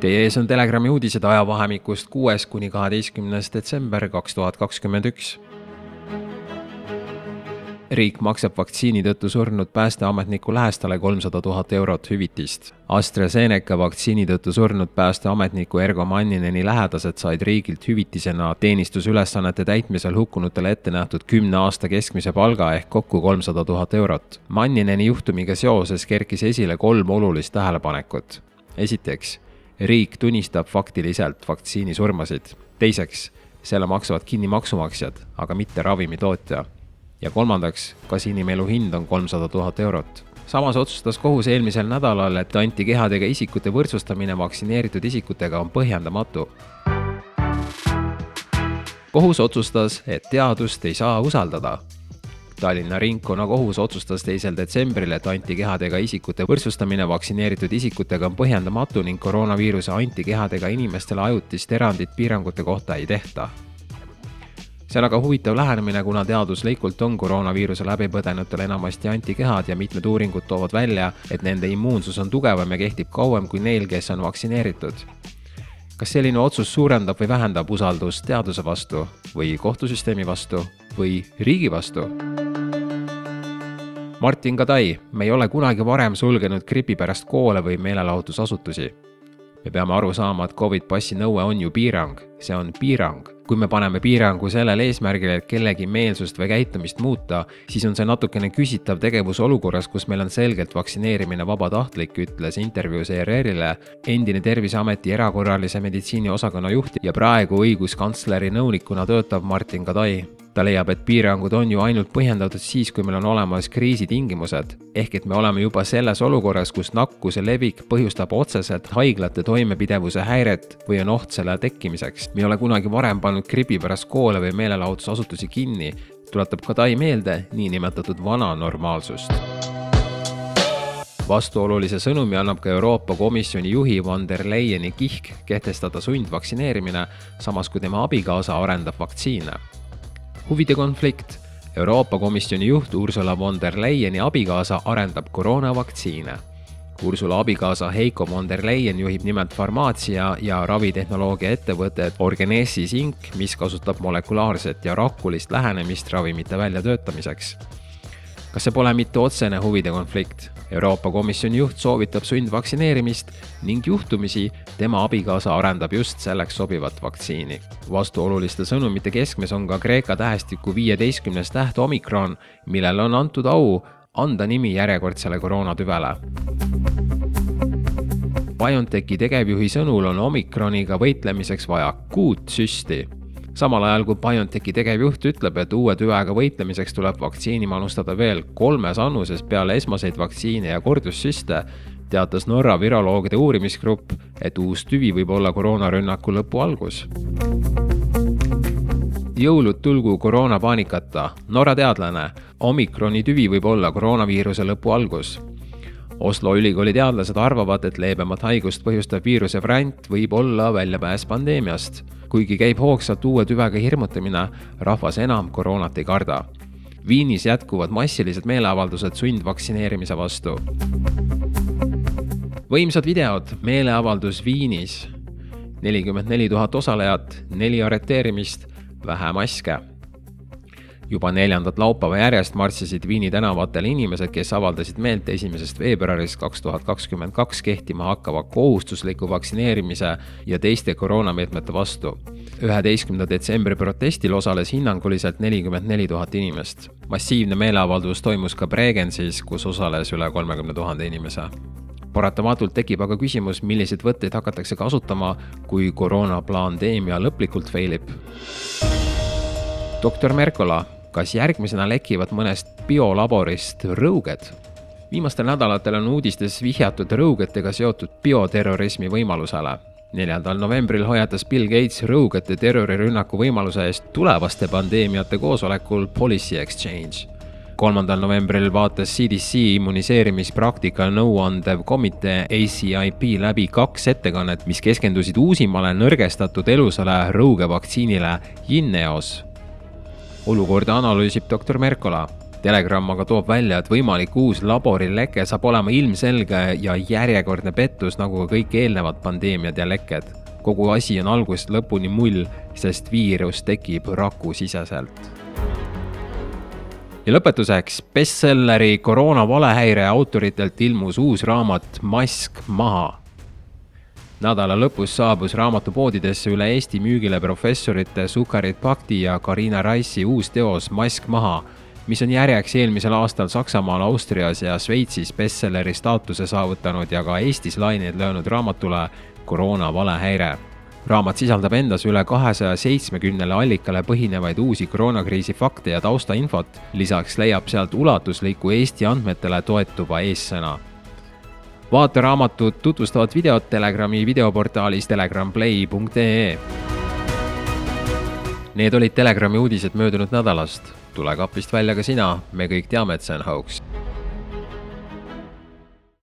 Teie ees on Telegrami uudised ajavahemikust kuues kuni kaheteistkümnes detsember kaks tuhat kakskümmend üks riik maksab vaktsiini tõttu surnud päästeametniku lähestale kolmsada tuhat eurot hüvitist. AstraZeneca vaktsiini tõttu surnud päästeametniku Ergo Mannineni lähedased said riigilt hüvitisena teenistusülesannete täitmisel hukkunutele ette nähtud kümne aasta keskmise palga ehk kokku kolmsada tuhat eurot. Mannineni juhtumiga seoses kerkis esile kolm olulist tähelepanekut. esiteks, riik tunnistab faktiliselt vaktsiinisurmasid. teiseks, selle maksavad kinni maksumaksjad, aga mitte ravimitootja ja kolmandaks, kas inimelu hind on kolmsada tuhat eurot. samas otsustas kohus eelmisel nädalal, et antikehadega isikute võrdsustamine vaktsineeritud isikutega on põhjendamatu. kohus otsustas, et teadust ei saa usaldada. Tallinna Ringkonnakohus otsustas teisel detsembril, et antikehadega isikute võrdsustamine vaktsineeritud isikutega on põhjendamatu ning koroonaviiruse antikehadega inimestele ajutist erandit piirangute kohta ei tehta see on aga huvitav lähenemine, kuna teaduslikult on koroonaviiruse läbi põdenutel enamasti antikehad ja mitmed uuringud toovad välja, et nende immuunsus on tugevam ja kehtib kauem kui neil, kes on vaktsineeritud. kas selline otsus suurendab või vähendab usaldust teaduse vastu või kohtusüsteemi vastu või riigi vastu? Martin Kadai, me ei ole kunagi varem sulgenud gripi pärast koole või meelelahutusasutusi. me peame aru saama, et Covid passi nõue on ju piirang, see on piirang kui me paneme piirangu sellel eesmärgil, et kellegi meelsust või käitumist muuta, siis on see natukene küsitav tegevus olukorras, kus meil on selgelt vaktsineerimine vabatahtlik, ütles intervjuus ERR-ile endine Terviseameti erakorralise meditsiini osakonna juht ja praegu õiguskantsleri nõunikuna töötav Martin Kadai ta leiab, et piirangud on ju ainult põhjendatud siis, kui meil on olemas kriisitingimused. ehk et me oleme juba selles olukorras, kus nakkuse levik põhjustab otseselt haiglate toimepidevuse häiret või on oht selle tekkimiseks. me ei ole kunagi varem pannud gripi pärast koole või meelelahutusasutusi kinni, tuletab Kadai meelde niinimetatud vana normaalsust vastuolulise sõnumi annab ka Euroopa Komisjoni juhi von der Leyeni kihk kehtestada sundvaktsineerimine, samas kui tema abikaasa arendab vaktsiine huvide konflikt. Euroopa Komisjoni juht Ursula von der Leyeni abikaasa arendab koroonavaktsiine. Ursula abikaasa Heiko von der Leyen juhib nimelt farmaatsia ja ravitehnoloogia ettevõtet Orgenesis Inc, mis kasutab molekulaarset ja rakulist lähenemist ravimite väljatöötamiseks kas see pole mitte otsene huvide konflikt? Euroopa Komisjoni juht soovitab sundvaktsineerimist ning juhtumisi tema abikaasa arendab just selleks sobivat vaktsiini. vastuoluliste sõnumite keskmes on ka Kreeka tähestiku viieteistkümnes täht omikron, millele on antud au anda nimi järjekordsele koroonatüvele. BioNTechi tegevjuhi sõnul on omikroniga võitlemiseks vaja kuut süsti samal ajal kui BioNTechi tegevjuht ütleb, et uue tüvega võitlemiseks tuleb vaktsiini manustada veel kolmes annuses peale esmaseid vaktsiine ja kordussüste, teatas Norra viroloogide uurimisgrupp, et uus tüvi võib olla koroonarünnaku lõpu algus. jõulud tulgu koroonapaanikata, Norra teadlane, omikroni tüvi võib olla koroonaviiruse lõpu algus Oslo ülikooli teadlased arvavad, et leebemat haigust põhjustav viiruse variant võib olla väljapääs pandeemiast. Kuigi käib hoogsalt uue tüvega hirmutamine, rahvas enam koroonat ei karda. Viinis jätkuvad massilised meeleavaldused sundvaktsineerimise vastu. võimsad videod, meeleavaldus Viinis. nelikümmend neli tuhat osalejat, neli arreteerimist, vähe maske juba neljandat laupäeva järjest marssisid Viini tänavatel inimesed, kes avaldasid meelt esimesest veebruarist kaks tuhat kakskümmend kaks kehtima hakkava kohustusliku vaktsineerimise ja teiste koroonameetmete vastu. üheteistkümnenda detsembri protestil osales hinnanguliselt nelikümmend neli tuhat inimest. massiivne meeleavaldus toimus ka Bregenzis, kus osales üle kolmekümne tuhande inimese paratamatult tekib aga küsimus, milliseid võtteid hakatakse kasutama, kui koroonapandeemia lõplikult failib. doktor Merkola kas järgmisena lekivad mõnest biolaborist rõuged? viimastel nädalatel on uudistes vihjatud rõugetega seotud bioterrorismi võimalusele. neljandal novembril hoiatas Bill Gates rõugete terrorirünnaku võimaluse eest tulevaste pandeemiate koosolekul Policy Exchange kolmandal novembril vaatas CDC immuniseerimispraktika nõuandev komitee ACIP läbi kaks ettekannet, mis keskendusid uusimale nõrgestatud elusale rõugevaktsiinile Jinneos olukorda analüüsib doktor Merkola. Telegram aga toob välja, et võimalik uus laborileke saab olema ilmselge ja järjekordne pettus, nagu ka kõik eelnevad pandeemiad ja lekked. kogu asi on algusest lõpuni mull, sest viirus tekib rakusiseselt. ja lõpetuseks, bestselleri Koroona valehäire autoritelt ilmus uus raamat Mask maha nädala lõpus saabus raamatupoodidesse üle Eesti müügile professorite Sukarit Pakti ja Karina Raisi uus teos Mask maha mis on järjeks eelmisel aastal Saksamaal, Austrias ja Šveitsis bestselleri staatuse saavutanud ja ka Eestis laineid löönud raamatule Koroona valehäire. raamat sisaldab endas üle kahesaja seitsmekümnele allikale põhinevaid uusi koroonakriisi fakte ja taustainfot, lisaks leiab sealt ulatusliku Eesti andmetele toetuva eessõna vaata raamatut tutvustavat videot Telegrami videoportaalis telegramplay.ee. Need olid Telegrami uudised möödunud nädalast tule kapist välja ka sina, me kõik teame, et see on hauks.